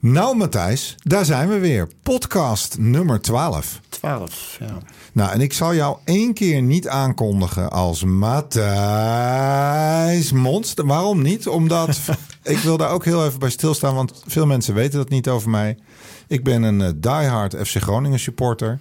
Nou, Matthijs, daar zijn we weer. Podcast nummer 12. 12, ja. Nou, en ik zal jou één keer niet aankondigen als Matthijs Monster. Waarom niet? Omdat ik wil daar ook heel even bij stilstaan, want veel mensen weten dat niet over mij. Ik ben een eh, diehard FC Groningen supporter.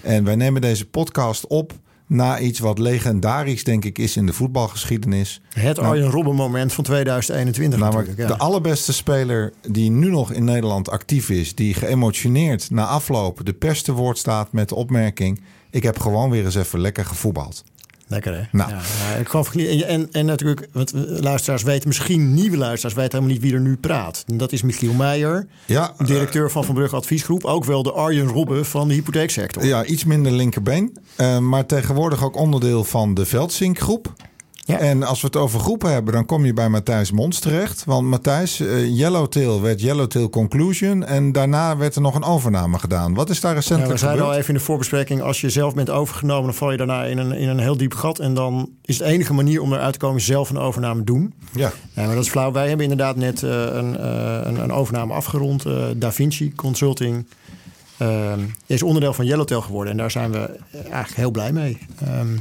En wij nemen deze podcast op na iets wat legendarisch, denk ik, is in de voetbalgeschiedenis. Het Arjen Robben moment van 2021 Namelijk natuurlijk. Ja. de allerbeste speler die nu nog in Nederland actief is, die geëmotioneerd na afloop de pers te woord staat met de opmerking: ik heb gewoon weer eens even lekker gevoetbald. Lekker hè? Nou. Ja, ik geloof, en, en, natuurlijk, want luisteraars weten misschien, nieuwe luisteraars weten helemaal niet wie er nu praat. En dat is Michiel Meijer, Ja, directeur van Van Brugge Adviesgroep. Ook wel de Arjen Robben van de hypotheeksector. Ja, iets minder linkerbeen. Eh, maar tegenwoordig ook onderdeel van de Veldsink-groep. Ja. En als we het over groepen hebben, dan kom je bij Matthijs Mons terecht. Want Matthijs, eh, Yellowtail werd Yellowtail Conclusion. En daarna werd er nog een overname gedaan. Wat is daar Ja, recentelijk we zeiden al even in de voorbespreking, als je zelf bent overgenomen, dan val je daarna in een, in een heel diep gat. En dan is de enige manier om eruit te komen zelf een overname doen. Ja. Ja, maar dat is flauw. Wij hebben inderdaad net eh, een, eh, een, een overname afgerond. Eh, da Vinci Consulting eh, is onderdeel van Yellowtail geworden. En daar zijn we eigenlijk heel blij mee. Ehm,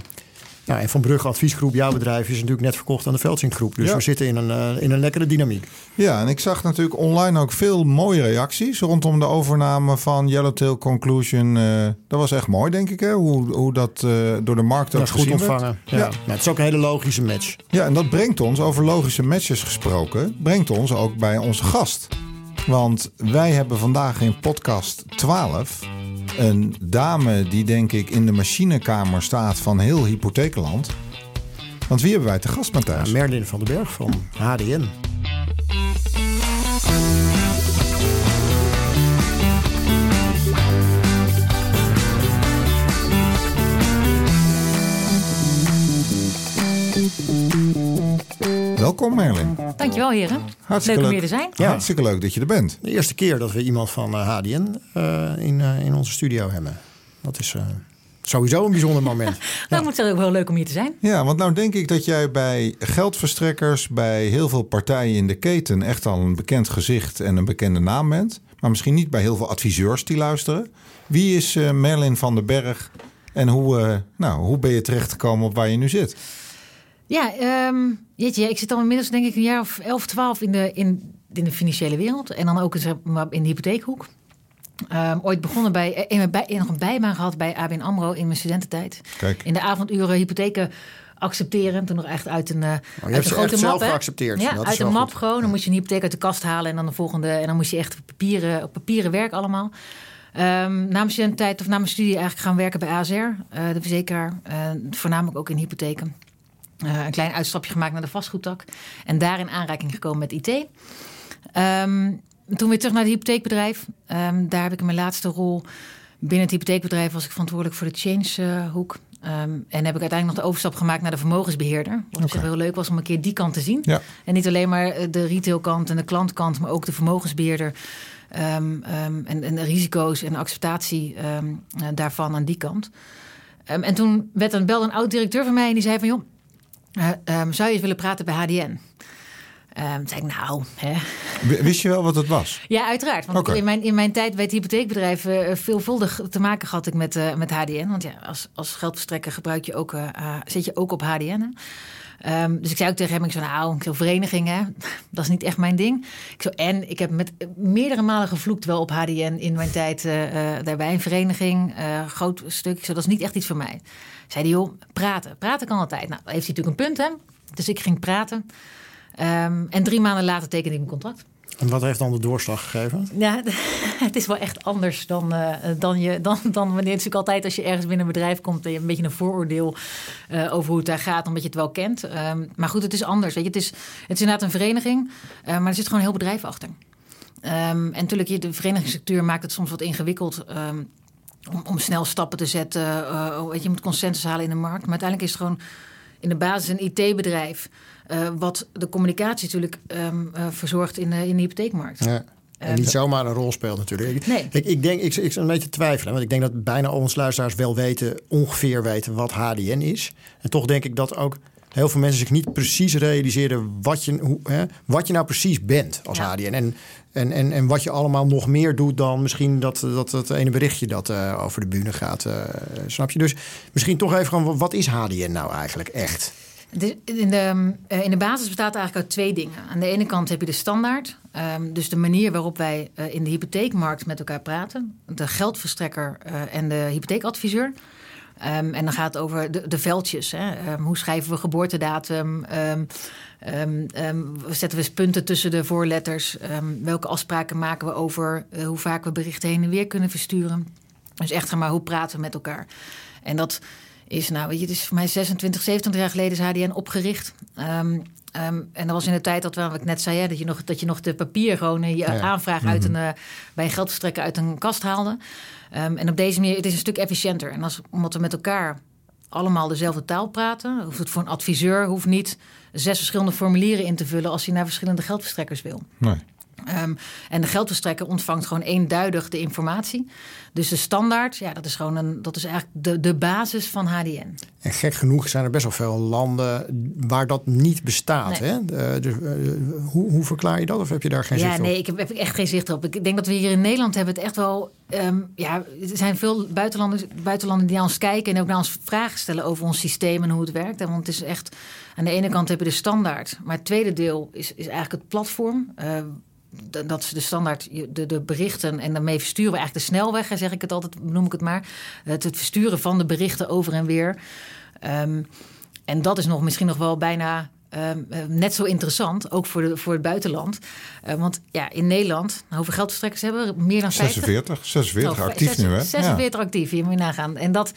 nou, en Van Brugge Adviesgroep, jouw bedrijf, is natuurlijk net verkocht aan de Veldsink Groep. Dus Ja. we zitten in een, eh, in een lekkere dynamiek. Ja, en ik zag natuurlijk online ook veel mooie reacties rondom de overname van Yellowtail Conclusion. Eh, dat was echt mooi, denk ik, hè? Hoe, hoe dat eh, door de markt ook Dat goed ontvangen. Ja. Ja. Het is ook een hele logische match. Ja, en dat brengt ons, over logische matches gesproken, brengt ons ook bij onze gast. Want wij hebben vandaag in podcast 12 een dame die denk ik in de machinekamer staat van heel hypotheekland. Want wie hebben wij te gast, Matthijs? Merlin van den Berg van HDN. Welkom Merlin. Dankjewel, heren. Hartstikke Leuk om hier te zijn. Ja. Hartstikke leuk dat je er bent. De eerste keer dat we iemand van eh, HDN eh, in, eh, in onze studio hebben. Dat is eh, sowieso een bijzonder moment. Nou, ik moet ook wel leuk om hier te zijn. Ja, want nou denk ik dat jij bij geldverstrekkers, bij heel veel partijen in de keten echt al een bekend gezicht en een bekende naam bent. Maar misschien niet bij heel veel adviseurs die luisteren. Wie is eh, Merlin van den Berg en hoe, eh, nou, hoe ben je terechtgekomen op waar je nu zit? Ja, ehm, jeetje, ik zit al inmiddels denk ik een jaar of 11, 12 in de, in, in de financiële wereld. En dan ook in de hypotheekhoek. Ehm, ooit begonnen bij, eh, in bij, nog een bijbaan gehad bij ABN AMRO in mijn studententijd. Kijk. In de avonduren hypotheken accepteren. Toen nog echt uit een, eh uit hebt een grote zelf map. hè? geaccepteerd. Ja, Dat uit een map goed. gewoon. Dan moest je een hypotheek uit de kast halen en dan de volgende. En dan moest je echt op papieren, op papieren werk allemaal. Ehm na mijn studententijd of na mijn studie eigenlijk gaan werken bij ASR, eh, de verzekeraar. voornamelijk ook in hypotheken. Eh, een klein uitstapje gemaakt naar de vastgoedtak. En daar in aanraking gekomen met IT. Ehm, toen weer terug naar het hypotheekbedrijf. Ehm, daar heb ik in mijn laatste rol binnen het hypotheekbedrijf... was ik verantwoordelijk voor de change-hoek. Ehm, en heb ik uiteindelijk nog de overstap gemaakt naar de vermogensbeheerder. Wat zich heel leuk was om een keer die kant te zien. Ja. En niet alleen maar eh, de retailkant en de klantkant... maar ook de vermogensbeheerder... en, en de risico's en de acceptatie eh, daarvan aan die kant. En toen werd een, belde een oud-directeur van mij en die zei van... joh, eh, ehm, zou je eens willen praten bij HDN? Ehm toen zei ik, nou, hè. Wist je wel wat het was? Ja, uiteraard. Want in, mijn, in mijn tijd bij het hypotheekbedrijf eh, veelvuldig te maken had ik met, eh, met HDN. Want ja, als, als geldverstrekker gebruik je ook, zit je ook op HDN. Hè? Ehm, dus ik zei ook tegen hem, ik zei, nou, ik verenigingen, dat is niet echt mijn ding. Ik zo, en ik heb met eh, meerdere malen gevloekt wel op HDN in mijn tijd eh, eh, daarbij. Een vereniging, eh, groot stuk. Ik dat is niet echt iets voor mij. Zei hij, joh, praten. Praten kan altijd. Nou, heeft hij natuurlijk een punt, hè. Dus ik ging praten. Ehm, en drie maanden later tekende ik mijn contract. En wat heeft dan de doorslag gegeven? Ja, het is wel echt anders dan, eh, dan, je, dan, dan wanneer het natuurlijk altijd als je ergens binnen een bedrijf komt en je hebt een beetje een vooroordeel eh, over hoe het daar gaat, omdat je het wel kent. Ehm, maar goed, het is anders. Weet je, het, is, het is inderdaad een vereniging, eh, maar er zit gewoon een heel bedrijf achter. Ehm, en natuurlijk, je- de verenigingsstructuur maakt het soms wat ingewikkeld. ehm, om, om snel stappen te zetten. eh, weet je, je moet consensus halen in de markt. Maar uiteindelijk is het gewoon in de basis een IT-bedrijf. Eh, wat de communicatie natuurlijk ehm, eh, verzorgt in de, in de hypotheekmarkt. Ja. En niet zomaar een rol speelt natuurlijk. Ik- Nee. Ik, ik denk, ik, ik een beetje twijfelen. Want ik denk dat bijna al onze luisteraars wel weten, ongeveer weten wat HDN is. En toch denk ik dat ook heel veel mensen zich niet precies realiseren wat je, hoe, hè, wat je nou precies bent als Ja. HDN. En, en, en, en wat je allemaal nog meer doet dan misschien dat, dat, dat ene berichtje dat eh, over de bühne gaat. eh, snap je? Dus misschien toch even gewoon, wat is HDN nou eigenlijk echt? De, in, de, eh, in de basis bestaat eigenlijk uit twee dingen. Aan de ene kant heb je de standaard. ehm, dus de manier waarop wij eh, in de hypotheekmarkt met elkaar praten. De geldverstrekker eh, en de hypotheekadviseur. Ehm, en dan gaat het over de, de veldjes. Hè. Ehm, hoe schrijven we geboortedatum? Ehm, ehm, ehm, zetten we punten tussen de voorletters? Ehm, welke afspraken maken we over hoe vaak we berichten heen en weer kunnen versturen? Dus echt maar hoe praten we met elkaar? En dat is, nou, weet je, het is voor mij 26, 27 jaar geleden is HDN opgericht. Ehm, ehm, en dat was in de tijd dat we, wat ik net zei, hè, dat, je nog, dat je nog de papier gewoon eh, je Ja. aanvraag uit een, eh, bij een geldverstrekker uit een kast haalde. Ehm, en op deze manier, het is een stuk efficiënter. En als, omdat we met elkaar allemaal dezelfde taal praten, hoeft het voor een adviseur hoeft niet zes verschillende formulieren in te vullen als hij naar verschillende geldverstrekkers wil. Nee. Ehm, en de geldverstrekker ontvangt gewoon eenduidig de informatie. Dus de standaard, ja, dat is gewoon een, dat is eigenlijk de, de basis van HDN. En gek genoeg zijn er best wel veel landen waar dat niet bestaat. Nee. Hè? Eh, dus, eh, hoe, hoe verklaar je dat? Of heb je daar geen Ja, zicht op? nee, ik heb, echt geen zicht op. Ik denk dat we hier in Nederland hebben het echt wel. ehm, ja, er zijn veel buitenlanders, buitenlanden die naar ons kijken en ook naar ons vragen stellen over ons systeem en hoe het werkt. En Want het is echt. Aan de ene kant heb je de standaard, maar het tweede deel is, is eigenlijk het platform. Eh, dat is de standaard, de, de berichten en daarmee versturen we eigenlijk de snelweg, zeg ik het altijd, noem ik het maar. Het, het versturen van de berichten over en weer. Ehm, en dat is nog misschien nog wel bijna ehm, eh, net zo interessant, ook voor, de, voor het buitenland. Eh, want ja, in Nederland, nou, hoeveel geldverstrekkers hebben we? Meer dan 50? 46, 46 Oh, actief nu, hè? 46 actief, hier moet je nagaan. En dat,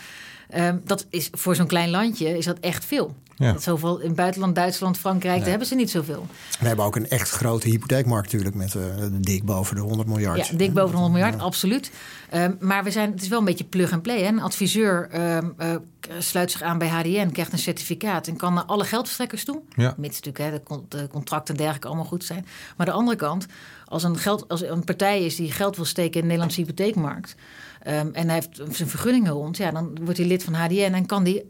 ehm, dat is voor zo'n klein landje is dat echt veel. Ja. Zoveel in het buitenland, Duitsland, Frankrijk, daar hebben ze niet zoveel. We hebben ook een echt grote hypotheekmarkt natuurlijk met eh, dik boven de 100 miljard. Ja, dik boven de 100 miljard, absoluut. Ehm, maar we zijn, het is wel een beetje plug and play. Hè? Een adviseur ehm, eh, sluit zich aan bij HDN, krijgt een certificaat en kan naar alle geldverstrekkers toe. Ja. Mits natuurlijk hè, de, con- de contracten en dergelijke allemaal goed zijn. Maar de andere kant, als een, geld, als een partij is die geld wil steken in de Nederlandse hypotheekmarkt. ehm, en hij heeft zijn vergunningen rond, ja, dan wordt hij lid van HDN en kan die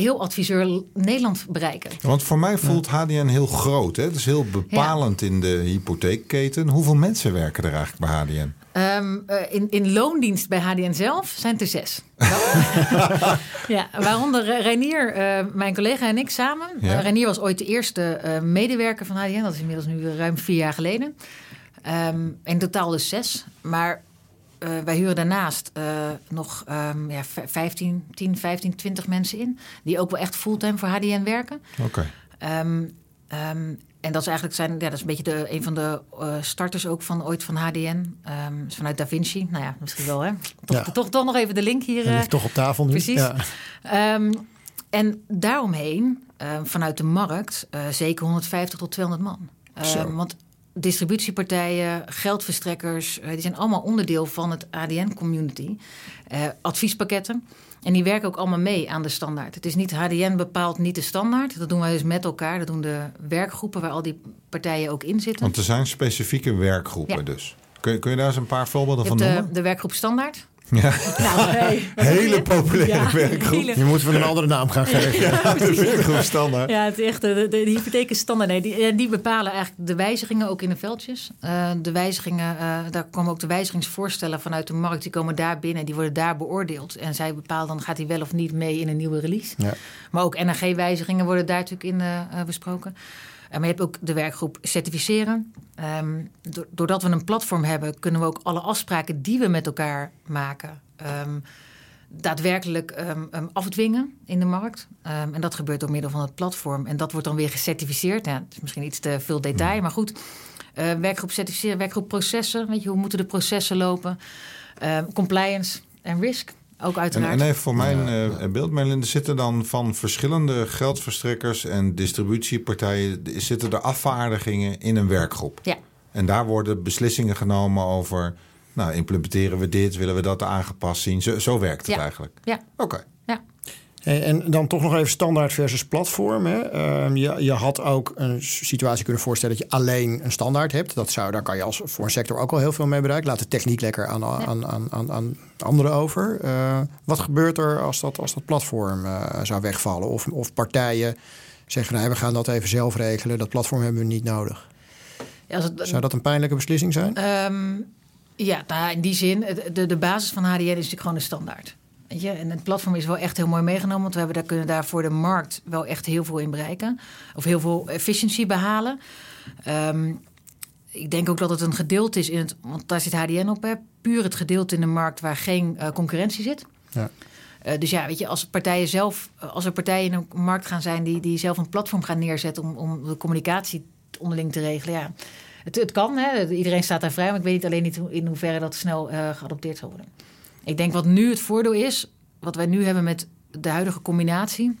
heel adviseur Nederland bereiken. Want voor mij voelt HDN heel groot. Hè? Het is heel bepalend in de hypotheekketen. Hoeveel mensen werken er eigenlijk bij HDN? Ehm, eh, in, in loondienst bij HDN zelf zijn het er zes. ja, waaronder Reinier, eh, mijn collega en ik samen. Ja. Eh, Reinier was ooit de eerste medewerker van HDN. Dat is inmiddels nu ruim vier jaar geleden. Ehm, in totaal dus zes. Maar eh, wij huren daarnaast eh, nog ehm, ja, v- 15, 10, 15, 20 mensen in. Die ook wel echt fulltime voor HDN werken. Oké. Ehm, ehm, en dat is eigenlijk zijn, ja, dat is een beetje de, een van de eh, starters ook van ooit van HDN. Dus vanuit Da Vinci. Nou ja, misschien wel hè. Toch, Ja. toch, toch nog even de link hier. Ligt toch op tafel nu. precies. Ja. En daaromheen, vanuit de markt, zeker 150 tot 200 man. Want distributiepartijen, geldverstrekkers, eh, die zijn allemaal onderdeel van het ADN-community. Eh, adviespakketten. En die werken ook allemaal mee aan de standaard. Het is niet HDN bepaalt niet de standaard. Dat doen wij dus met elkaar. Dat doen de werkgroepen waar al die partijen ook in zitten. Want er zijn specifieke werkgroepen Ja. dus. Kun je, kun je daar eens een paar voorbeelden Je van hebt de, noemen? de werkgroep standaard. Ja. Nou, nee. Hele populaire Ja, werkgroep. hele- Je moet we een andere naam gaan geven. Ja, de werkgroep standaard. Ja, het is echt de, de, de hypotheek is standaard. Nee, die, ja, die bepalen eigenlijk de wijzigingen ook in de veldjes. Eh, de wijzigingen, eh, daar komen ook de wijzigingsvoorstellen vanuit de markt. Die komen daar binnen, die worden daar beoordeeld. En zij bepalen dan gaat hij wel of niet mee in een nieuwe release. Ja. Maar ook NRG-wijzigingen worden daar natuurlijk in eh, eh, besproken. Maar je hebt ook de werkgroep certificeren. Ehm, do- doordat we een platform hebben, kunnen we ook alle afspraken die we met elkaar maken. ehm, daadwerkelijk ehm, afdwingen in de markt. En dat gebeurt door middel van het platform. En dat wordt dan weer gecertificeerd. Ja, het is misschien iets te veel detail, maar goed. Eh, werkgroep certificeren, werkgroep processen. Weet je, hoe moeten de processen lopen? Compliance en risk, ook En, uiteraard. en even voor mijn eh, beeld, zitten dan van verschillende geldverstrekkers en distributiepartijen, zitten er afvaardigingen in een werkgroep. Ja. En daar worden beslissingen genomen over, nou, implementeren we dit, willen we dat aangepast zien? Zo, zo werkt het Ja. eigenlijk. Ja, Oké. En dan toch nog even standaard versus platform. Hè. Ehm, je, je had ook een situatie kunnen voorstellen dat je alleen een standaard hebt. Dat zou, daar kan je als voor een sector ook al heel veel mee bereiken. Laat de techniek lekker aan, aan, aan, aan, aan anderen over. Eh, wat gebeurt er als dat, als dat platform eh, zou wegvallen? Of, of partijen zeggen, nee, we gaan dat even zelf regelen. Dat platform hebben we niet nodig. Ja, als het- Zou dat een pijnlijke beslissing zijn? Ehm, ja, nou, in die zin, de, de basis van HDN is natuurlijk gewoon de standaard. Weet je? En het platform is wel echt heel mooi meegenomen, want we hebben daar, kunnen daar voor de markt wel echt heel veel in bereiken. Of heel veel efficiëntie behalen. Ehm, ik denk ook dat het een gedeelte is in het, want daar zit HDN op, hè, puur het gedeelte in de markt waar geen eh, concurrentie zit. Ja. Eh, dus ja, weet je, als partijen zelf, eh, als er partijen in een markt gaan zijn die, die zelf een platform gaan neerzetten om, om de communicatie onderling te regelen, ja. Het, het kan, hè? iedereen staat daar vrij, maar ik weet niet alleen niet in hoeverre dat snel geadopteerd zal worden. Ik denk wat nu het voordeel is, wat wij nu hebben met de huidige combinatie,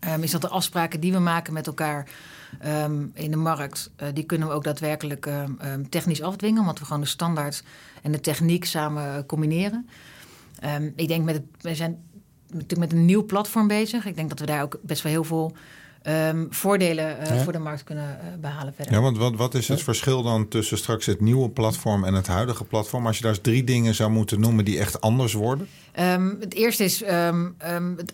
ehm, is dat de afspraken die we maken met elkaar ehm, in de markt, eh, die kunnen we ook daadwerkelijk ehm, technisch afdwingen, omdat we gewoon de standaard en de techniek samen combineren. Ik denk met het, we zijn natuurlijk met een nieuw platform bezig. Ik denk dat we daar ook best wel heel veel ehm, voordelen eh, Ja. voor de markt kunnen eh, behalen verder. Ja, want wat, wat is het verschil dan tussen straks het nieuwe platform en het huidige platform? Als je daar eens drie dingen zou moeten noemen die echt anders worden. Ehm, het eerste is, ehm,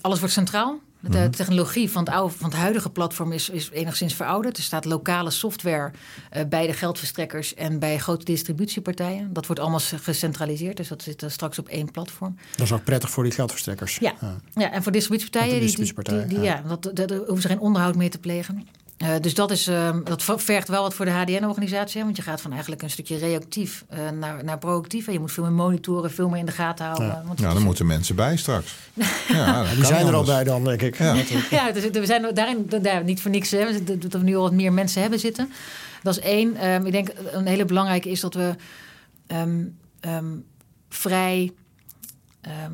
alles wordt centraal. De Mhm. technologie van het, oude, van het huidige platform is, is enigszins verouderd. Er staat lokale software eh, bij de geldverstrekkers en bij grote distributiepartijen. Dat wordt allemaal gecentraliseerd, dus dat zit straks op één platform. Dat is ook prettig voor die geldverstrekkers. Ja. Ja, en voor distributiepartijen, die, ja. dat, dat, daar hoeven ze geen onderhoud meer te plegen. Eh, dus dat, is, ehm, dat vergt wel wat voor de HDN-organisatie. Want je gaat van eigenlijk een stukje reactief eh, naar, naar proactief. En je moet veel meer monitoren, veel meer in de gaten houden. Ja. Want is- daar moeten mensen bij straks. Ja, Die zijn er al bij dan, denk ik. Ja. Ja, dus we zijn daarin daar, niet voor niks. Hè, dat dat we nu al wat meer mensen hebben zitten. Dat is één. Ehm, ik denk een hele belangrijke is dat we ehm, ehm, vrij. ehm,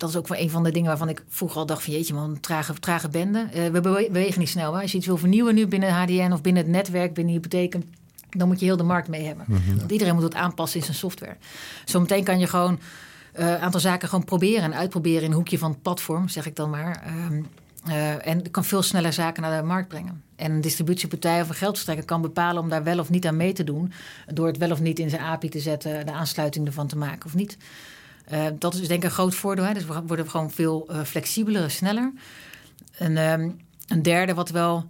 dat is ook wel een van de dingen waarvan ik vroeger al dacht van jeetje man, een trage, trage bende. Eh, we bewe- bewegen niet snel. Hè? Als je iets wil vernieuwen nu binnen HDN of binnen het netwerk, binnen hypotheken, dan moet je heel de markt mee hebben. Want iedereen moet het aanpassen in zijn software. Zometeen kan je gewoon een aantal zaken gewoon proberen en uitproberen in een hoekje van het platform, zeg ik dan maar. Ehm, eh, en kan veel sneller zaken naar de markt brengen. En een distributiepartij of een geldverstrekker kan bepalen om daar wel of niet aan mee te doen. Door het wel of niet in zijn API te zetten, de aansluiting ervan te maken of niet. Eh, dat is denk ik een groot voordeel. Hè? Dus we worden gewoon veel eh, flexibeler, sneller. En ehm, een derde wat, wel,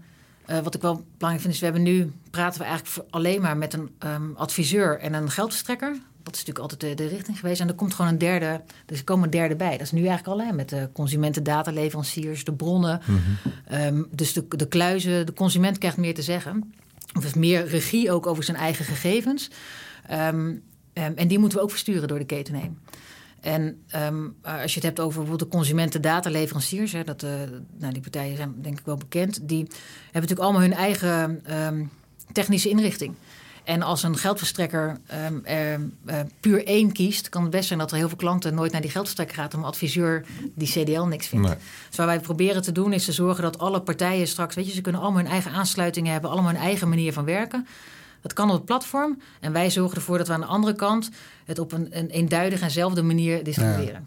eh, wat ik wel belangrijk vind is... we hebben nu praten we eigenlijk alleen maar met een ehm, adviseur en een geldverstrekker. Dat is natuurlijk altijd de, de richting geweest. En er komt gewoon een derde, dus er komen een derde bij. Dat is nu eigenlijk al hè, met de consumenten, dataleveranciers, de bronnen. Ehm, dus de, de kluizen, de consument krijgt meer te zeggen. Of heeft meer regie ook over zijn eigen gegevens. En die moeten we ook versturen door de keten heen. En ehm, als je het hebt over bijvoorbeeld de consumenten, dataleveranciers, hè, dat, eh, nou, die partijen zijn denk ik wel bekend, die hebben natuurlijk allemaal hun eigen ehm, technische inrichting. En als een geldverstrekker ehm, eh, puur één kiest, kan het best zijn dat er heel veel klanten nooit naar die geldverstrekker gaat, omdat adviseur die CDL niks vindt. Nee. Dus wat wij proberen te doen is te zorgen dat alle partijen straks, weet je, ze kunnen allemaal hun eigen aansluitingen hebben, allemaal hun eigen manier van werken. Dat kan op het platform. En wij zorgen ervoor dat we aan de andere kant het op een, een eenduidige enzelfde manier distribueren.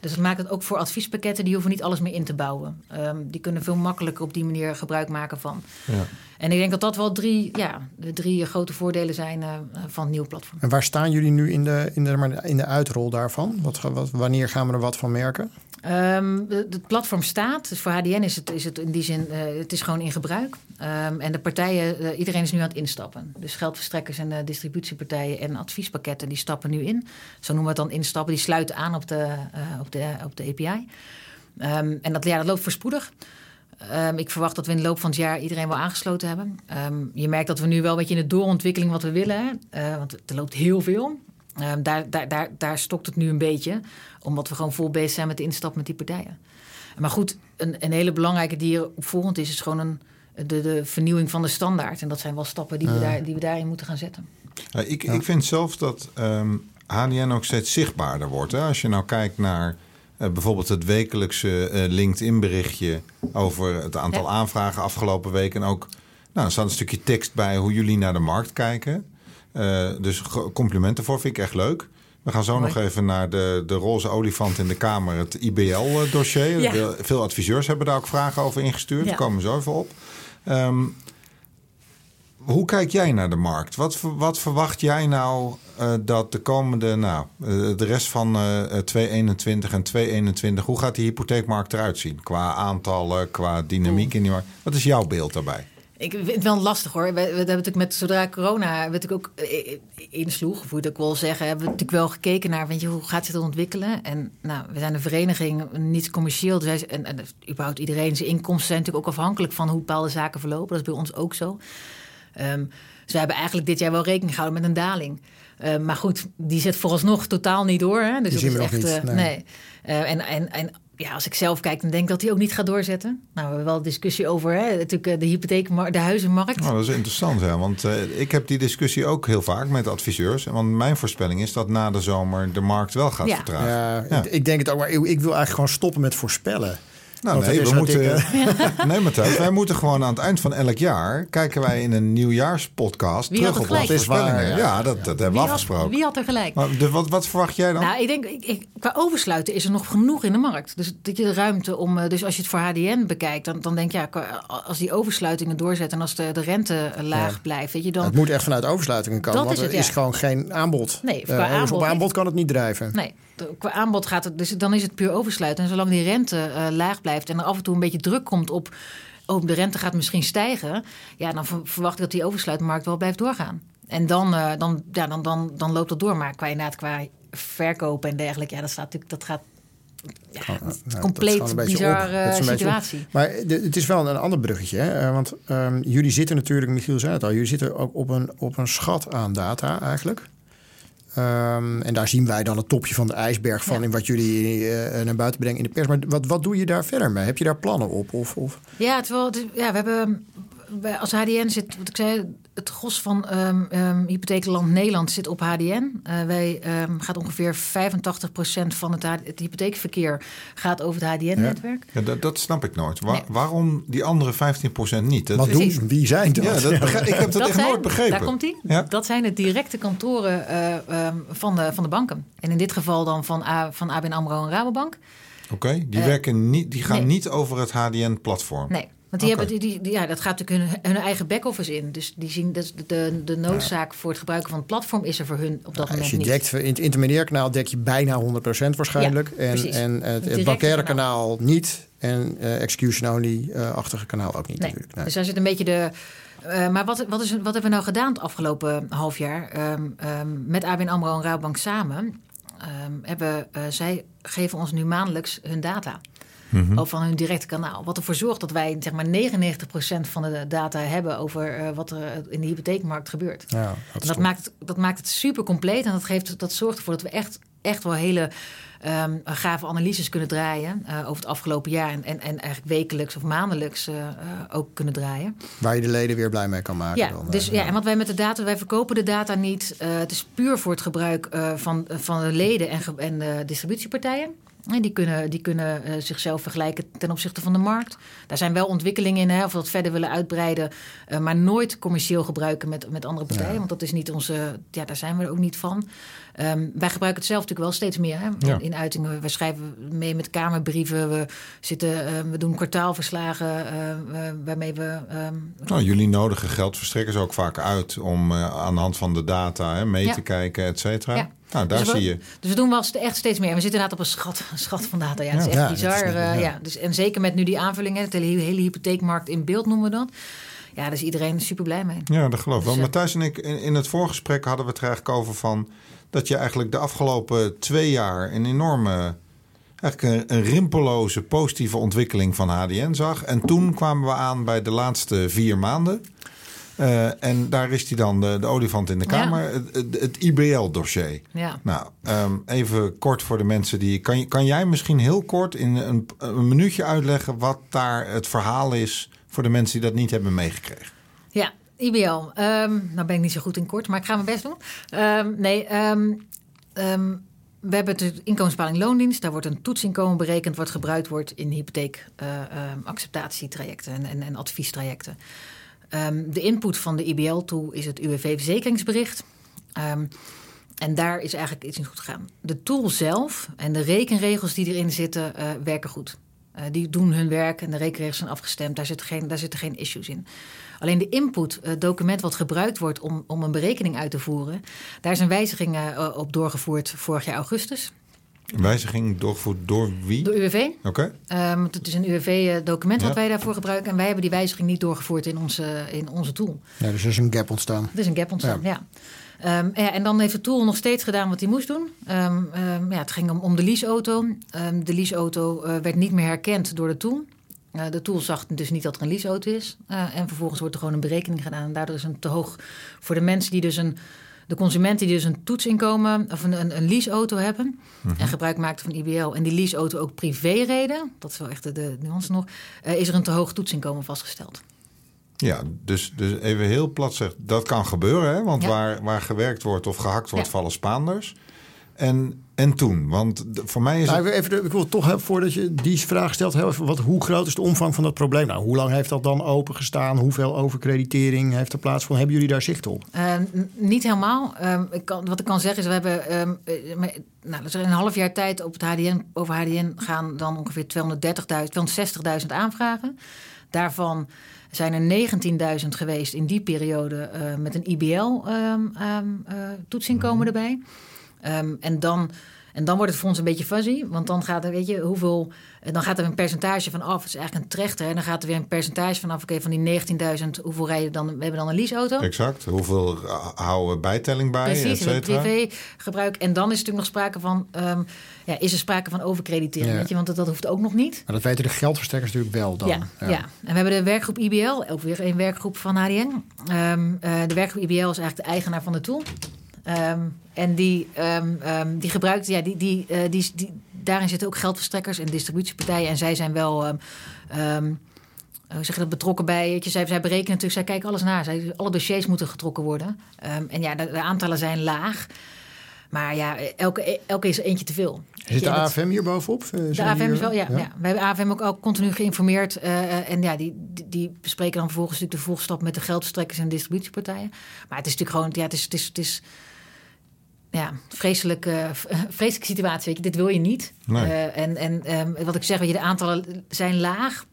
Dus dat maakt het ook voor adviespakketten, die hoeven niet alles meer in te bouwen. Ehm, die kunnen veel makkelijker op die manier gebruik maken van. Ja. En ik denk dat dat wel drie, ja, de drie grote voordelen zijn eh, van het nieuwe platform. En waar staan jullie nu in de, in de, in de uitrol daarvan? Wat, wat, wanneer gaan we er wat van merken? Ehm, het platform staat. Dus voor HDN is het, is het in die zin, eh, het is gewoon in gebruik. Ehm, en de partijen, eh, iedereen is nu aan het instappen. Dus geldverstrekkers en eh, distributiepartijen en adviespakketten, die stappen nu in. Zo noemen we het dan instappen. Die sluiten aan op de, op de, op de API. Ehm, en dat, ja, dat loopt voorspoedig. Ehm, ik verwacht dat we in de loop van het jaar iedereen wel aangesloten hebben. Ehm, je merkt dat we nu wel een beetje in de doorontwikkeling wat we willen. want er loopt heel veel. Ehm, daar, daar, daar, daar stokt het nu een beetje. Omdat we gewoon vol bezig zijn met de instap met die partijen. Maar goed, een, een hele belangrijke die er opvolgend is... is gewoon een, de, de vernieuwing van de standaard. En dat zijn wel stappen die, we, daar, die we daarin moeten gaan zetten. Ja, ik, ik vind zelf dat ehm HDN ook steeds zichtbaarder wordt. Hè? Als je nou kijkt naar eh, bijvoorbeeld het wekelijkse eh, LinkedIn-berichtje over het aantal Ja. aanvragen afgelopen week. En ook, nou, er staat een stukje tekst bij hoe jullie naar de markt kijken. Eh, dus complimenten voor, vind ik echt leuk. We gaan zo Mooi. nog even naar de, de roze olifant in de Kamer, het IBL-dossier. Ja. Veel adviseurs hebben daar ook vragen over ingestuurd. Ja. Daar komen we zo even op. Ehm, hoe kijk jij naar de markt? Wat, wat verwacht jij nou eh, dat de komende, nou, eh, de rest van eh 2021 en 2021, hoe gaat die hypotheekmarkt eruit zien? Qua aantallen, qua dynamiek in die markt. Wat is jouw beeld daarbij? Ik vind het wel lastig hoor. We, we hebben natuurlijk met zodra corona ik ook eh, insloeg, of hoe dat ik wil zeggen, hebben we natuurlijk wel gekeken naar, weet je, hoe gaat zich dat ontwikkelen? En nou, we zijn een vereniging, niet commercieel, dus en, en überhaupt iedereen zijn inkomsten zijn natuurlijk ook afhankelijk van hoe bepaalde zaken verlopen. Dat is bij ons ook zo. Ehm, dus we hebben eigenlijk dit jaar wel rekening gehouden met een daling. Ehm, maar goed, die zet vooralsnog totaal niet door. Hè? Dus Die dat zien is we nog echt, niet, eh, nee. nee. Eh, en, en, en ja, als ik zelf kijk, dan denk ik dat hij ook niet gaat doorzetten. Nou, we hebben wel discussie over hè, natuurlijk eh, de hypotheekmarkt, de huizenmarkt. Nou, dat is interessant, hè? want eh, ik heb die discussie ook heel vaak met adviseurs. Want mijn voorspelling is dat na de zomer de markt wel gaat Ja. vertragen. Ja, Ja. Ik, ik denk het ook, maar ik, ik wil eigenlijk gewoon stoppen met voorspellen. Nou, nee, is we wat moeten. nee, Matthijs, wij moeten gewoon aan het eind van elk jaar. kijken wij in een nieuwjaarspodcast. Wie terug op onze? Dat is voorspellingen. ja. Ja, dat, dat hebben we had, afgesproken. wie had er gelijk? Maar de, wat, wat verwacht jij dan? Nou, ik denk, ik, ik- qua oversluiten is er nog genoeg in de markt. Dus dat je de ruimte om. eh, Dus als je het voor HDN bekijkt, dan, dan denk je, ja, qua- als die oversluitingen doorzetten en als de, de rente eh, laag Ja. blijft, weet je dan. Het moet echt vanuit oversluitingen komen, Dat want is er het, is ja. gewoon geen aanbod. Nee, qua Eh, dus aanbod op aanbod kan het niet drijven. Nee, qua aanbod gaat het. Dus dan is het puur oversluiten. En zolang die rente eh, laag blijft en er af en toe een beetje druk komt op. Oh, de rente gaat misschien stijgen. Ja, dan ver- verwacht ik dat die oversluitmarkt wel blijft doorgaan. En dan, eh, dan, ja, dan, dan, dan loopt dat door. Maar qua, inderdaad, qua verkopen en dergelijke, ja, dat, staat natuurlijk, dat gaat. Ja, is gewoon compleet een beetje bizar op. Dat is eh, een beetje op. situatie. Maar de- het is wel een ander bruggetje. Hè? Eh, Want ehm, jullie zitten natuurlijk, Michiel zei het al, jullie zitten ook op een, op een schat aan data eigenlijk. Ehm, en daar zien wij dan het topje van de ijsberg van Ja. in wat jullie eh, naar buiten brengen in de pers. Maar wat, wat doe je daar verder mee? Heb je daar plannen op? Of, of? Ja, terwijl ja, we hebben als HDN zit, wat ik zei, het gros van ehm ehm, hypotheekland Nederland zit op HDN. Eh, wij ehm, gaat ongeveer 85% van het, hypotheekverkeer gaat over het HDN-netwerk. Ja, dat, dat snap ik nooit. Nee. Waarom die andere 15% niet? Dat, Wat doen? Wie zijn dat? ja, dat ik heb dat, echt zijn, nooit begrepen. Daar komt hij. Ja. Dat zijn de directe kantoren eh, ehm, van, de, van de banken. En in dit geval dan van, A, van ABN AMRO en Rabobank. Oké, die, Eh, werken niet, die gaan nee. niet over het HDN-platform. Nee, want die hebben, die, die, ja, dat gaat natuurlijk hun, hun eigen back-office in. Dus die zien dat de, de noodzaak voor het gebruiken van het platform is er voor hun op dat moment Als je niet. dekt, in het intermediair kanaal dek je bijna 100% waarschijnlijk. Ja, en, en het, het bankaire kanaal. kanaal niet. En eh, execution-only-achtige kanaal ook niet Nee. natuurlijk. Nee. Dus daar zit een beetje de. eh, maar wat, wat, is, wat hebben we nou gedaan het afgelopen half jaar? Ehm, ehm, met ABN AMRO en Rabobank samen. ehm, hebben, eh, zij geven ons nu maandelijks hun data. Over van hun directe kanaal. Wat ervoor zorgt dat wij zeg maar 99% van de data hebben over eh, wat er in de hypotheekmarkt gebeurt. Ja, dat En dat maakt, dat maakt het super compleet. En dat, geeft, dat zorgt ervoor dat we echt, echt wel hele ehm, gave analyses kunnen draaien. eh, over het afgelopen jaar. En, en, en eigenlijk wekelijks of maandelijks eh, eh, ook kunnen draaien. Waar je de leden weer blij mee kan maken. Ja, dan, eh, dus, ja, en wat wij met de data, wij verkopen de data niet. Eh, het is puur voor het gebruik eh, van, van de leden en, en de distributiepartijen. En die kunnen, die kunnen eh, zichzelf vergelijken ten opzichte van de markt. Daar zijn wel ontwikkelingen in, hè, of we dat verder willen uitbreiden. eh, maar nooit commercieel gebruiken met, met andere partijen. Ja. Want dat is niet onze. Ja, daar zijn we er ook niet van. Ehm, wij gebruiken het zelf natuurlijk wel steeds meer hè, Ja. in uitingen. We schrijven mee met kamerbrieven. We, zitten, eh, we doen kwartaalverslagen waarmee we. ehm, Nou, jullie nodigen geldverstrekkers ook vaak uit om aan de hand van de data hè, mee Ja. te kijken, et cetera. Nou, daar dus we, zie je. Dus we doen wel echt steeds meer. We zitten inderdaad op een schat, een schat van data. Ja, dat is echt bizar. is niet- eh, ja. Dus, en zeker met nu die aanvullingen, de hele, hele hypotheekmarkt in beeld noemen we dat. Ja, daar is iedereen super blij mee. Ja, dat geloof ik wel. Dus, eh, Matthijs en ik, in, in het voorgesprek hadden we het er eigenlijk over van... dat je eigenlijk de afgelopen twee jaar een enorme... eigenlijk een, een rimpeloze positieve ontwikkeling van HDN zag. En toen kwamen we aan bij de laatste vier maanden. Eh, en daar is die dan, de, de olifant in de kamer, het, het, het IBL-dossier. Ja. Nou, ehm, even kort voor de mensen die. Kan, kan jij misschien heel kort in een, een minuutje uitleggen wat daar het verhaal is voor de mensen die dat niet hebben meegekregen? Ja, IBL. Ehm, nou ben ik niet zo goed in kort, maar ik ga mijn best doen. Ehm, nee, we hebben de inkomensbepaling loondienst. Daar wordt een toetsinkomen berekend wat gebruikt wordt in hypotheek eh, en, en, en adviestrajecten. Ehm, de input van de IBL-tool is het UWV-verzekeringsbericht. Ehm, en daar is eigenlijk iets niet goed gegaan. De tool zelf en de rekenregels die erin zitten, eh, werken goed. Eh, die doen hun werk en de rekenregels zijn afgestemd. Daar zitten geen, daar zitten geen issues in. Alleen de input, het document wat gebruikt wordt om, om een berekening uit te voeren, daar is een wijziging uh, op doorgevoerd vorig jaar augustus. Wijziging doorgevoerd door wie? Door UWV. Oké. Okay. Um, het is een UWV-document wat wij daarvoor gebruiken. En wij hebben die wijziging niet doorgevoerd in onze, in onze tool. Ja, dus er is een gap ontstaan. Er is een gap ontstaan, ja. ja. Um, ja, en dan heeft de tool nog steeds gedaan wat hij moest doen. Um, ja, het ging om, om de leaseauto. de leaseauto uh, werd niet meer herkend door de tool. Uh, de tool zag dus niet dat er een leaseauto is. Uh, en vervolgens wordt er gewoon een berekening gedaan. En daardoor is het te hoog voor de mensen die dus een de consumenten die dus een toetsinkomen of een, een, een leaseauto hebben en gebruik maakten van IBL en die leaseauto ook privé reden, dat is wel echt de, de nuance nog, uh, is er een te hoog toetsinkomen vastgesteld. Ja, dus, dus even heel plat zeg, dat kan gebeuren, hè? want ja. waar, waar gewerkt wordt of gehakt wordt, ja. vallen Spaanders. En, en toen? Want voor mij is nou, het... Even, ik wil toch, hè, voordat je die vraag stelt... Heel even, wat, hoe groot is de omvang van dat probleem? Nou, hoe lang heeft dat dan opengestaan? Hoeveel overkreditering heeft er plaatsgevonden? Hebben jullie daar zicht op? Uh, niet helemaal. Uh, ik kan, wat ik kan zeggen is, we hebben... Uh, nou, dat is een half jaar tijd op het HDN, over HDN gaan dan ongeveer 230.000, 260.000 aanvragen. Daarvan zijn er 19.000 geweest in die periode uh, met een IBL-toetsinkomen um, um, uh, erbij. Um, en, dan, en dan wordt het voor ons een beetje fuzzy. Want dan gaat er, weet je, hoeveel. Dan gaat er een percentage van af. Het is eigenlijk een trechter. En dan gaat er weer een percentage vanaf. Oké, van die 19.000, hoeveel rijden dan? We hebben dan een leaseauto. Exact. Hoeveel houden we bijtelling bij? Precies, privégebruik. En dan is er natuurlijk nog sprake van. Um, ja, is er sprake van overkreditering? Ja. Weet je, want dat, dat hoeft ook nog niet. Maar dat weten de geldverstrekkers natuurlijk wel dan. Ja, ja. ja. en we hebben de werkgroep IBL, ook weer een werkgroep van HDN. Um, uh, de werkgroep IBL is eigenlijk de eigenaar van de tool. Um, en die, um, um, die gebruikt, ja, die, die, uh, die, die, daarin zitten ook geldverstrekkers en distributiepartijen. En zij zijn wel, um, hoe zeg je dat, betrokken bij. Je, zij, zij berekenen natuurlijk, zij kijken alles na. Zij, alle dossiers moeten getrokken worden. en ja, de, de, aantallen zijn laag. Maar ja, elke, elke is er eentje te veel. Zit de AFM hier bovenop? De AFM hier? is wel, ja, ja. ja. We hebben AFM ook, ook continu geïnformeerd. Uh, en ja, die, die, die, bespreken dan vervolgens natuurlijk de volgstap met de geldverstrekkers en distributiepartijen. Maar het is natuurlijk gewoon, ja, het is, het is, het is ja, vreselijke, vreselijke situatie. Weet je, dit wil je niet. Nee. Uh, en en um, wat ik zeg, weet je, de aantallen zijn laag.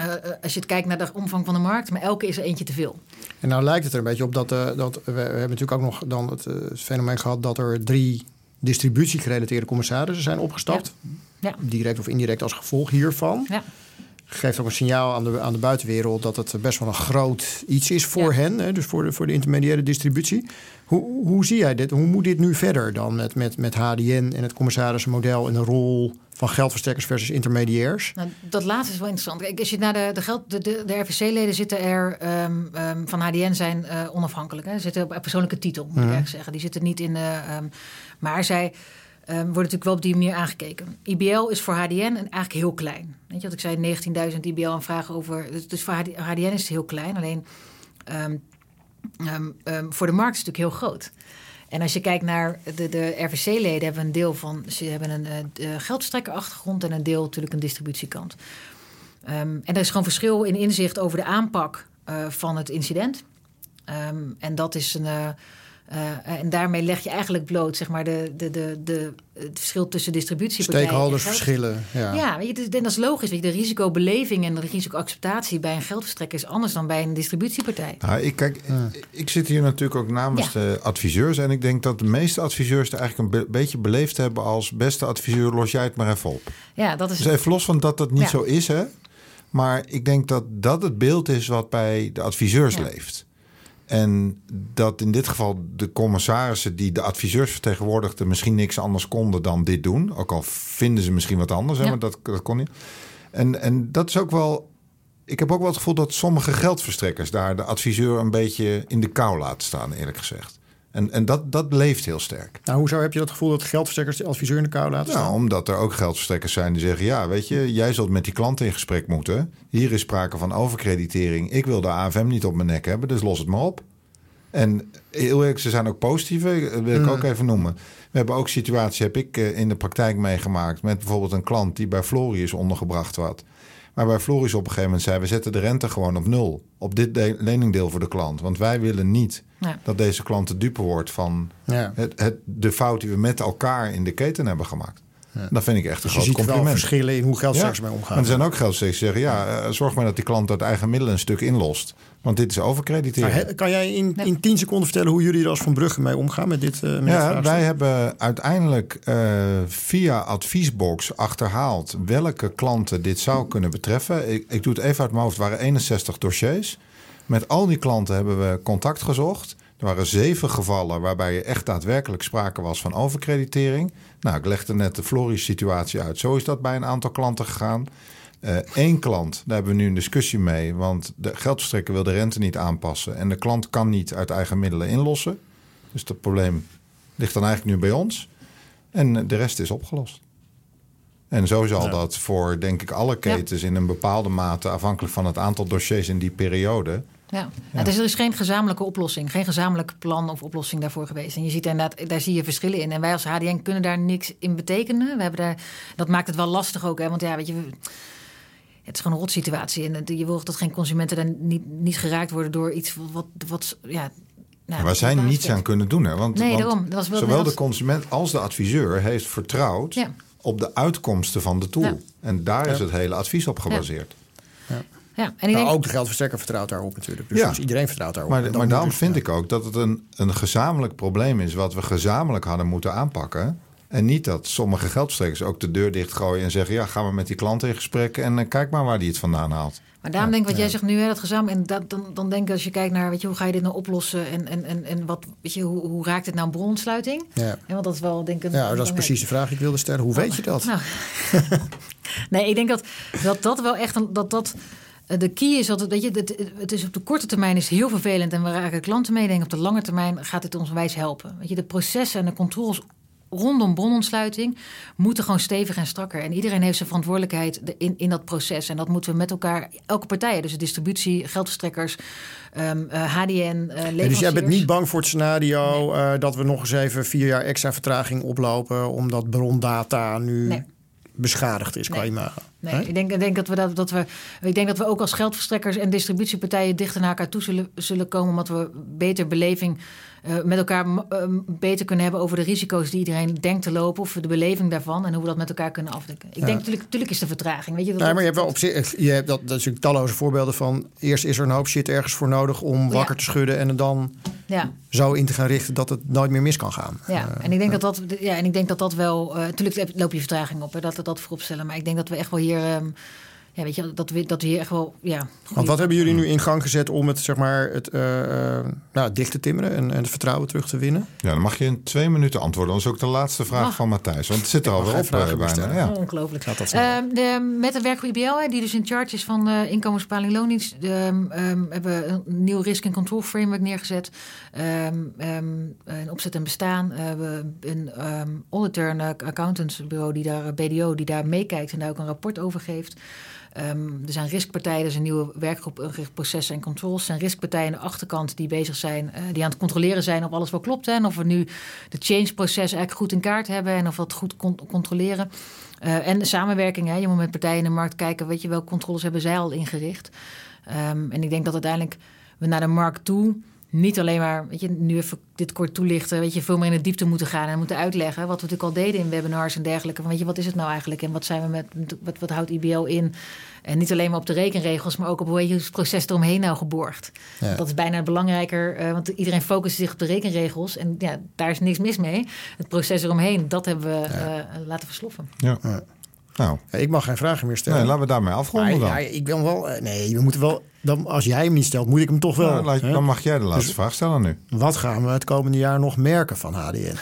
Uh, als je het kijkt naar de omvang van de markt, maar elke is er eentje te veel. En nou lijkt het er een beetje op dat, uh, dat we, we, hebben natuurlijk ook nog dan het, fenomeen gehad dat er drie distributiegerelateerde commissarissen zijn opgestapt. Ja. Ja. Direct of indirect als gevolg hiervan. Ja geeft ook een signaal aan de, aan de buitenwereld dat het best wel een groot iets is voor ja. hen, hè, dus voor de, voor de intermediaire distributie. Hoe, hoe zie jij dit? Hoe moet dit nu verder dan met, met, met HDN en het commissarissenmodel en de rol van geldverstrekkers versus intermediairs? Nou, dat laatste is wel interessant. Kijk, als je naar de, de, geld, de, de, de RVC-leden zitten er um, um, van HDN zijn uh, onafhankelijk. Hè. Ze zitten op persoonlijke titel, moet mm -hmm. ik eigenlijk zeggen. Die zitten niet in de. Um, maar zij. Um, worden natuurlijk wel op die manier aangekeken. IBL is voor HDN eigenlijk heel klein. Weet je wat ik zei, 19.000 IBL-aanvragen over. Dus voor HDN is het heel klein. Alleen um, um, voor de markt is het natuurlijk heel groot. En als je kijkt naar de, de RVC-leden, hebben een deel van. Ze hebben een uh, geldstrekkerachtergrond en een deel natuurlijk een distributiekant. en er is gewoon verschil in inzicht over de aanpak uh, van het incident. en dat is een. Uh, uh, en daarmee leg je eigenlijk bloot zeg maar, de, de, de, de, het verschil tussen distributiepartijen. Stakeholdersverschillen. Ja, ja weet je, en dat is logisch. Weet je, de risicobeleving en de risicoacceptatie bij een geldverstrekker is anders dan bij een distributiepartij. Nou, ik, kijk, ik, ik, zit hier natuurlijk ook namens ja. de adviseurs. En ik denk dat de meeste adviseurs er eigenlijk een be beetje beleefd hebben als beste adviseur, los jij het maar even op. Ja, dat is. Dus even los van dat dat niet zo is, hè? Maar ik denk dat dat het beeld is wat bij de adviseurs leeft. En dat in dit geval de commissarissen die de adviseurs vertegenwoordigden misschien niks anders konden dan dit doen. Ook al vinden ze misschien wat anders, ja. hè, maar dat, dat kon niet. En, en dat is ook wel. Ik heb ook wel het gevoel dat sommige geldverstrekkers daar de adviseur een beetje in de kou laten staan, eerlijk gezegd. En, en dat, dat leeft heel sterk. Nou, hoezo heb je dat gevoel dat geldverstrekkers de adviseur in de kou laten staan? Nou, omdat er ook geldverstrekkers zijn die zeggen: ja, weet je, jij zult met die klant in gesprek moeten. Hier is sprake van overkreditering. Ik wil de AFM niet op mijn nek hebben, dus los het maar op. En heel eerlijk, ze zijn ook positieve, dat wil ik mm. ook even noemen. We hebben ook situaties, heb ik in de praktijk meegemaakt... met bijvoorbeeld een klant die bij Florius ondergebracht werd. Maar bij Floris op een gegeven moment zei... we zetten de rente gewoon op nul. Op dit leningdeel voor de klant. Want wij willen niet ja. dat deze klant de dupe wordt... van ja. het, het, de fout die we met elkaar in de keten hebben gemaakt. Dat vind ik echt een Dus je groot ziet wel compliment. verschillen in hoe geldstrekkers mee Maar omgaan. er zijn ook geldstrekkers die zeggen... ja, eh, zorg maar dat die klant uit eigen middelen een stuk inlost. Want dit is overkrediteren. Maar kan jij in, in 10 seconden vertellen hoe jullie er als Van Brugge mee omgaan met dit, eh met dit Ja, wij hebben uiteindelijk eh, via Adviesbox achterhaald welke klanten dit zou kunnen betreffen. Ik, ik doe het even uit mijn hoofd, het waren 61 dossiers. Met al die klanten hebben we contact gezocht. Er waren zeven gevallen waarbij er echt daadwerkelijk sprake was van overkreditering. Nou, ik legde net de Floris-situatie uit. Zo is dat bij een aantal klanten gegaan. Eén klant, daar hebben we nu een discussie mee. Want de geldverstrekker wil de rente niet aanpassen. En de klant kan niet uit eigen middelen inlossen. Dus dat probleem ligt dan eigenlijk nu bij ons. En de rest is opgelost. En zo zal Ja. dat voor, denk ik, alle ketens in een bepaalde mate, afhankelijk van het aantal dossiers in die periode. Ja. Ja, dus er is geen gezamenlijke oplossing, geen gezamenlijk plan of oplossing daarvoor geweest. En je ziet inderdaad, daar zie je verschillen in. En wij als HDN kunnen daar niks in betekenen. We hebben daar, dat maakt het wel lastig ook, hè? want ja, weet je, het is gewoon een rotsituatie. En je wil dat geen consumenten daar niet, niet geraakt worden door iets wat, wat ja. Nou, Waar zij niets aan kunnen doen. Hè? Want, Nee, want daarom. Dat was wel- zowel dat de consument als de adviseur heeft vertrouwd Ja. op de uitkomsten van de tool. Ja. En daar is het hele advies op gebaseerd. Ja, en ik Nou, denk, ook de geldverstrekker vertrouwt daarop natuurlijk. Dus, Ja. dus iedereen vertrouwt daarop. Maar, maar daarom dus- vind ja. ik ook dat het een, een gezamenlijk probleem is... wat we gezamenlijk hadden moeten aanpakken. En niet dat sommige geldverstrekkers ook de deur dichtgooien... en zeggen, ja, gaan we met die klant in gesprek... en eh, kijk maar waar die het vandaan haalt. Maar daarom denk ik wat jij zegt nu, hè, dat gezamenlijk. En dat, dan, dan denk ik als je kijkt naar, weet je, hoe ga je dit nou oplossen? En, en, en, en wat, weet je, hoe, hoe raakt het nou een bronontsluiting? Ja. En want dat is wel, denk ik. een- ja, dat is precies de vraag die ik wilde stellen. Hoe weet je dat? Nou, nee, ik denk dat dat, dat wel echt een, dat dat de key is. Dat het, weet je, het, het is op de korte termijn is heel vervelend en we raken klanten mee. Ik denk op de lange termijn gaat dit ons wijs helpen. Weet je, de processen en de controles rondom bronontsluiting moeten gewoon stevig en strakker. En iedereen heeft zijn verantwoordelijkheid in, in dat proces. En dat moeten we met elkaar, elke partij, dus de distributie, geldverstrekkers, ehm, eh, HDN, eh Ja, dus jij bent niet bang voor het scenario eh, dat we nog eens even vier jaar extra vertraging oplopen, omdat brondata nu Nee. Beschadigd is qua Nee. imago. Nee, ik denk, ik denk dat we dat, dat we. Ik denk dat we ook als geldverstrekkers en distributiepartijen dichter naar elkaar toe zullen, zullen komen. Omdat we beter beleving eh, met elkaar m- eh, beter kunnen hebben over de risico's die iedereen denkt te lopen. Of de beleving daarvan en hoe we dat met elkaar kunnen afdekken. Ik denk natuurlijk, natuurlijk is de vertraging. Weet je, dat, Nee, maar je hebt wel op zich, je hebt dat, dat is natuurlijk talloze voorbeelden van. Eerst is er een hoop shit ergens voor nodig om wakker te schudden en het dan ja, zo in te gaan richten dat het nooit meer mis kan gaan. ja. en ik denk dat dat, ja, en ik denk dat dat wel. eh natuurlijk loop je vertraging op, hè, dat we dat voorop stellen. Maar ik denk dat we echt wel hier. ehm, ja, weet je, dat we, dat we hier echt wel. Ja, Want wat hebben jullie nu in gang gezet om het, zeg maar, het eh, eh, nou, dicht te timmeren en, en het vertrouwen terug te winnen? Ja, dan mag je in twee minuten antwoorden. Dat is ook de laatste vraag van Matthijs. Want het zit er alweer geen op eh, bijna. Ja. Ongelooflijk. Gaat dat snel? Ehm, de, met de werkgroep IBL, die dus in charge is van de inkomensbepaling loondienst, ehm, ehm, hebben we een nieuw risk en control framework neergezet. Ehm, ehm, een opzet en bestaan. We hebben een ehm, auditor, een accountantsbureau, die daar, BDO, die daar meekijkt en daar ook een rapport over geeft. Ehm, er zijn riskpartijen, er is een nieuwe werkgroep ingericht processen en controls. Er zijn riskpartijen aan de achterkant die bezig zijn, eh, die aan het controleren zijn of alles wel klopt. Hè, en of we nu de change-proces eigenlijk goed in kaart hebben en of we goed con- controleren. Eh, en de samenwerking, hè. je moet met partijen in de markt kijken, weet je welke controles hebben zij al ingericht. Ehm, en ik denk dat uiteindelijk we naar de markt toe niet alleen maar, weet je, nu even dit kort toelichten, weet je, veel meer in de diepte moeten gaan en moeten uitleggen. Wat we natuurlijk al deden in webinars en dergelijke. Van, weet je, wat is het nou eigenlijk en wat zijn we met, wat, wat houdt IBL in? En niet alleen maar op de rekenregels, maar ook op hoe je het proces eromheen nou geborgd. Ja. Dat is bijna belangrijker, eh, want iedereen focust zich op de rekenregels en ja, daar is niks mis mee. Het proces eromheen, dat hebben we eh, laten versloffen. Ja. Nou, ik mag geen vragen meer stellen. nee, laten we daarmee afronden dan. ja, ik ben wel. eh, Nee, we moeten wel. Dan, als jij hem niet stelt, moet ik hem toch wel. Nou, hè? dan mag jij de laatste Dus- vraag stellen nu. Wat gaan we het komende jaar nog merken van HDN?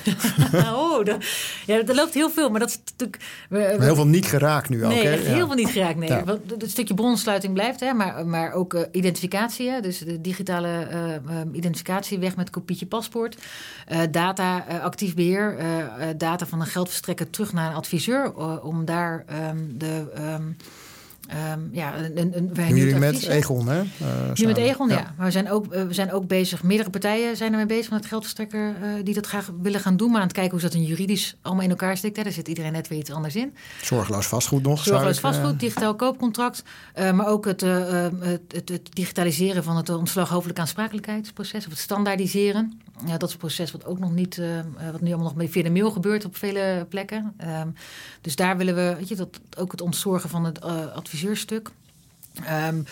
oh, dat, ja, er loopt heel veel, maar dat is natuurlijk... we- we- Heel veel niet geraakt nu ook. Nee, hè? echt Ja. heel veel niet geraakt. Nee. Ja. Want Het stukje bronsluiting blijft, hè, maar, maar ook eh, identificatie. Hè, dus de digitale eh, eh, identificatie weg met kopietje paspoort. Eh, data, actief beheer. eh, eh, data van een geldverstrekker terug naar een adviseur. om daar ehm, de... ehm, Ehm, ja, een, een, jullie met Egon, hè? Uh, nu met Egon, ja. Maar we zijn, ook, we zijn ook bezig, meerdere partijen zijn ermee bezig met geldverstrekker uh, die dat graag willen gaan doen. Maar aan het kijken hoe dat een juridisch allemaal in elkaar steekt. Hè. Daar zit iedereen net weer iets anders in. Zorgeloos vastgoed nog. Zorgeloos vastgoed, uh, digitaal koopcontract. maar ook het, het, het, het, digitaliseren van het ontslag hoofdelijke aansprakelijkheidsproces. Of het standaardiseren. Ja, dat is een proces wat ook nog niet, wat nu allemaal nog via de mail gebeurt op vele plekken. Ehm, dus daar willen we, weet je, dat, ook het ontzorgen van het adviseurstuk. Um,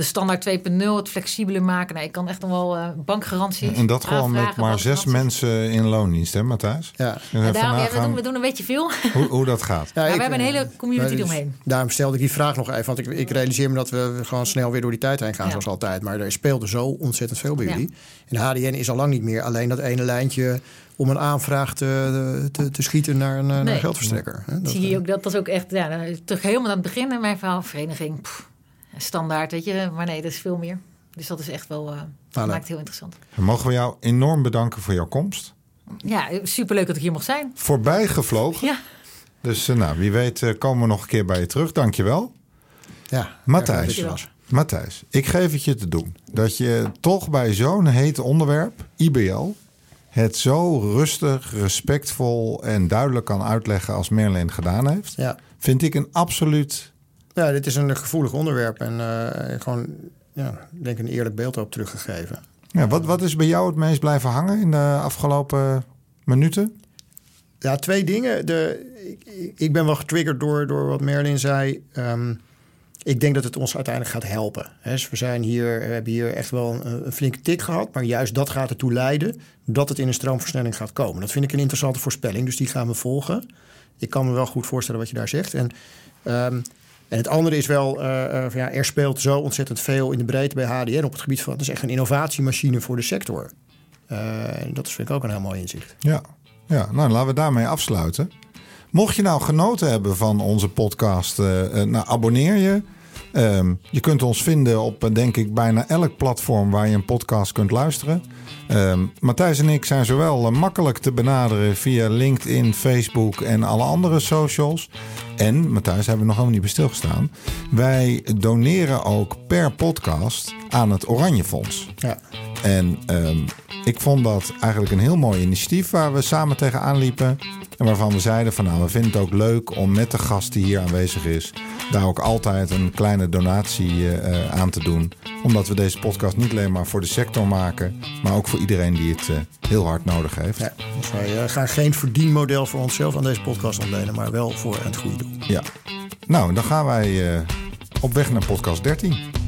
de standaard 2.0, het flexibele maken. Nou, ik kan echt nog wel uh, bankgaranties. En dat gewoon met maar zes mensen in loondienst, hè, Matthijs? Ja. ja, daarom, ja we, doen, we doen een beetje veel. Hoe, hoe dat gaat. Ja, ik, we hebben een hele community dus, eromheen. Daarom stelde ik die vraag nog even. Want ik, ik realiseer me dat we gewoon snel weer door die tijd heen gaan, zoals altijd. Maar er speelde zo ontzettend veel bij jullie. En de HDN is al lang niet meer alleen dat ene lijntje om een aanvraag te, te, te schieten naar een, nee. naar een geldverstrekker. Dat, Zie je ook, dat was ook echt, ja, terug helemaal aan het begin in mijn verhaal, vereniging. Pff, standaard, weet je. Maar nee, dat is veel meer. Dus dat is echt wel, uh, maakt het heel interessant. Dan mogen we jou enorm bedanken voor jouw komst. Ja, superleuk dat ik hier mocht zijn. Voorbij gevlogen. Ja. Dus uh, nou, wie weet uh, komen we nog een keer bij je terug. Dankjewel. Ja, Matthijs. Matthijs, ik geef het je te doen. Dat je toch bij zo'n heet onderwerp, IBL, het zo rustig, respectvol en duidelijk kan uitleggen als Merlin gedaan heeft. Ja. Vind ik een absoluut ja, dit is een gevoelig onderwerp en uh, gewoon, ja, denk een eerlijk beeld op teruggegeven. Ja, wat, wat is bij jou het meest blijven hangen in de afgelopen minuten? Ja, twee dingen. De, ik, ik ben wel getriggerd door, door wat Merlin zei. Um, ik denk dat het ons uiteindelijk gaat helpen. Dus we, zijn hier, we hebben hier echt wel een, een, flinke tik gehad. Maar juist dat gaat ertoe leiden dat het in een stroomversnelling gaat komen. Dat vind ik een interessante voorspelling. Dus die gaan we volgen. Ik kan me wel goed voorstellen wat je daar zegt. En um, en het andere is wel, uh, uh, ja, er speelt zo ontzettend veel in de breedte bij HDN op het gebied van, het is echt een innovatiemachine voor de sector. En dat is vind ik ook een heel mooi inzicht. Ja, ja nou laten we daarmee afsluiten. Mocht je nou genoten hebben van onze podcast, nou abonneer je. Um, je kunt ons vinden op, denk ik, bijna elk platform waar je een podcast kunt luisteren. Um, Matthijs en ik zijn zowel makkelijk te benaderen via LinkedIn, Facebook en alle andere socials. En, Matthijs, hebben we nog helemaal niet bij stilgestaan. Wij doneren ook per podcast aan het Oranje Fonds. Ja. En um, ik vond dat eigenlijk een heel mooi initiatief waar we samen tegenaan liepen. En waarvan we zeiden van nou, we vinden het ook leuk om met de gast die hier aanwezig is, daar ook altijd een kleine donatie uh, aan te doen. Omdat we deze podcast niet alleen maar voor de sector maken, maar ook voor iedereen die het uh, heel hard nodig heeft. Ja, dus wij uh, gaan geen verdienmodel voor onszelf aan deze podcast ontlenen, maar wel voor het goede doel. Ja. Nou, dan gaan wij op weg naar podcast 13.